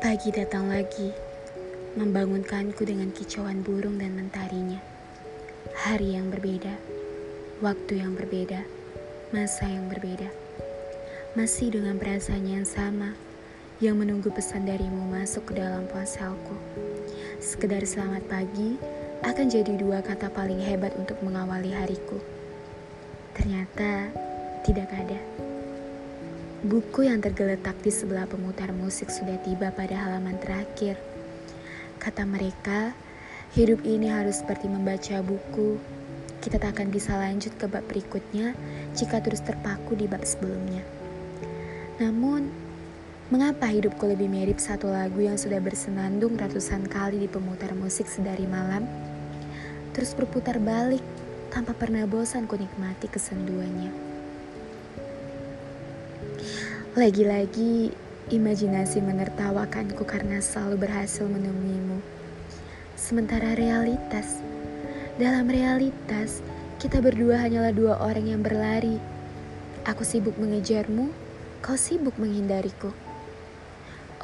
Pagi datang lagi, membangunkanku dengan kicauan burung dan mentarinya. Hari yang berbeda, waktu yang berbeda, masa yang berbeda. Masih dengan perasaan yang sama, yang menunggu pesan darimu masuk ke dalam ponselku. Sekedar selamat pagi akan jadi dua kata paling hebat untuk mengawali hariku. Ternyata tidak ada. Buku yang tergeletak di sebelah pemutar musik sudah tiba pada halaman terakhir. Kata mereka, hidup ini harus seperti membaca buku. Kita tak akan bisa lanjut ke bab berikutnya jika terus terpaku di bab sebelumnya. Namun, mengapa hidupku lebih mirip satu lagu yang sudah bersenandung ratusan kali di pemutar musik sedari malam? Terus berputar balik tanpa pernah bosan ku nikmati kesenduannya. Lagi-lagi imajinasi menertawakanku karena selalu berhasil menemuimu. Sementara realitas, dalam realitas, kita berdua hanyalah dua orang yang berlari. Aku sibuk mengejarmu, kau sibuk menghindariku.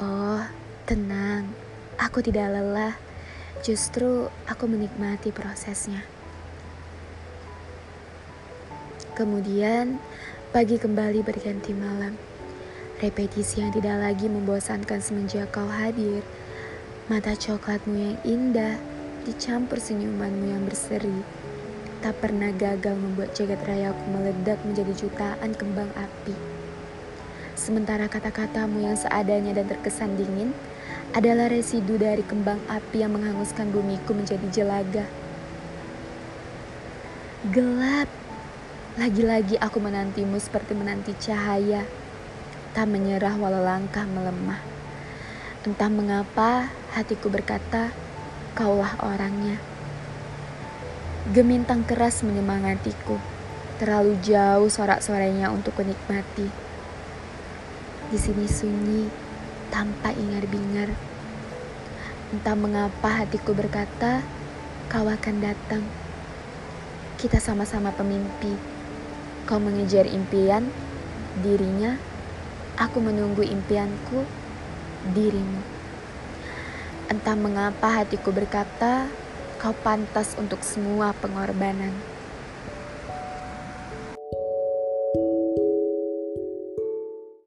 Oh, tenang, aku tidak lelah. Justru aku menikmati prosesnya. Kemudian, pagi kembali berganti malam. Repetisi yang tidak lagi membosankan semenjak kau hadir. Mata coklatmu yang indah dicampur senyumanmu yang berseri. Tak pernah gagal membuat jagat rayaku meledak menjadi jutaan kembang api. Sementara kata-katamu yang seadanya dan terkesan dingin adalah residu dari kembang api yang menghanguskan bumiku menjadi jelaga. Gelap. Lagi-lagi aku menantimu seperti menanti cahaya tak menyerah walau langkah melemah. Entah mengapa hatiku berkata, kaulah orangnya. Gemintang keras menyemangatiku, terlalu jauh sorak-sorainya untuk kunikmati. Di sini sunyi, tanpa ingar-bingar. Entah mengapa hatiku berkata, kau akan datang. Kita sama-sama pemimpi. Kau mengejar impian, dirinya Aku menunggu impianku, dirimu. Entah mengapa hatiku berkata, kau pantas untuk semua pengorbanan.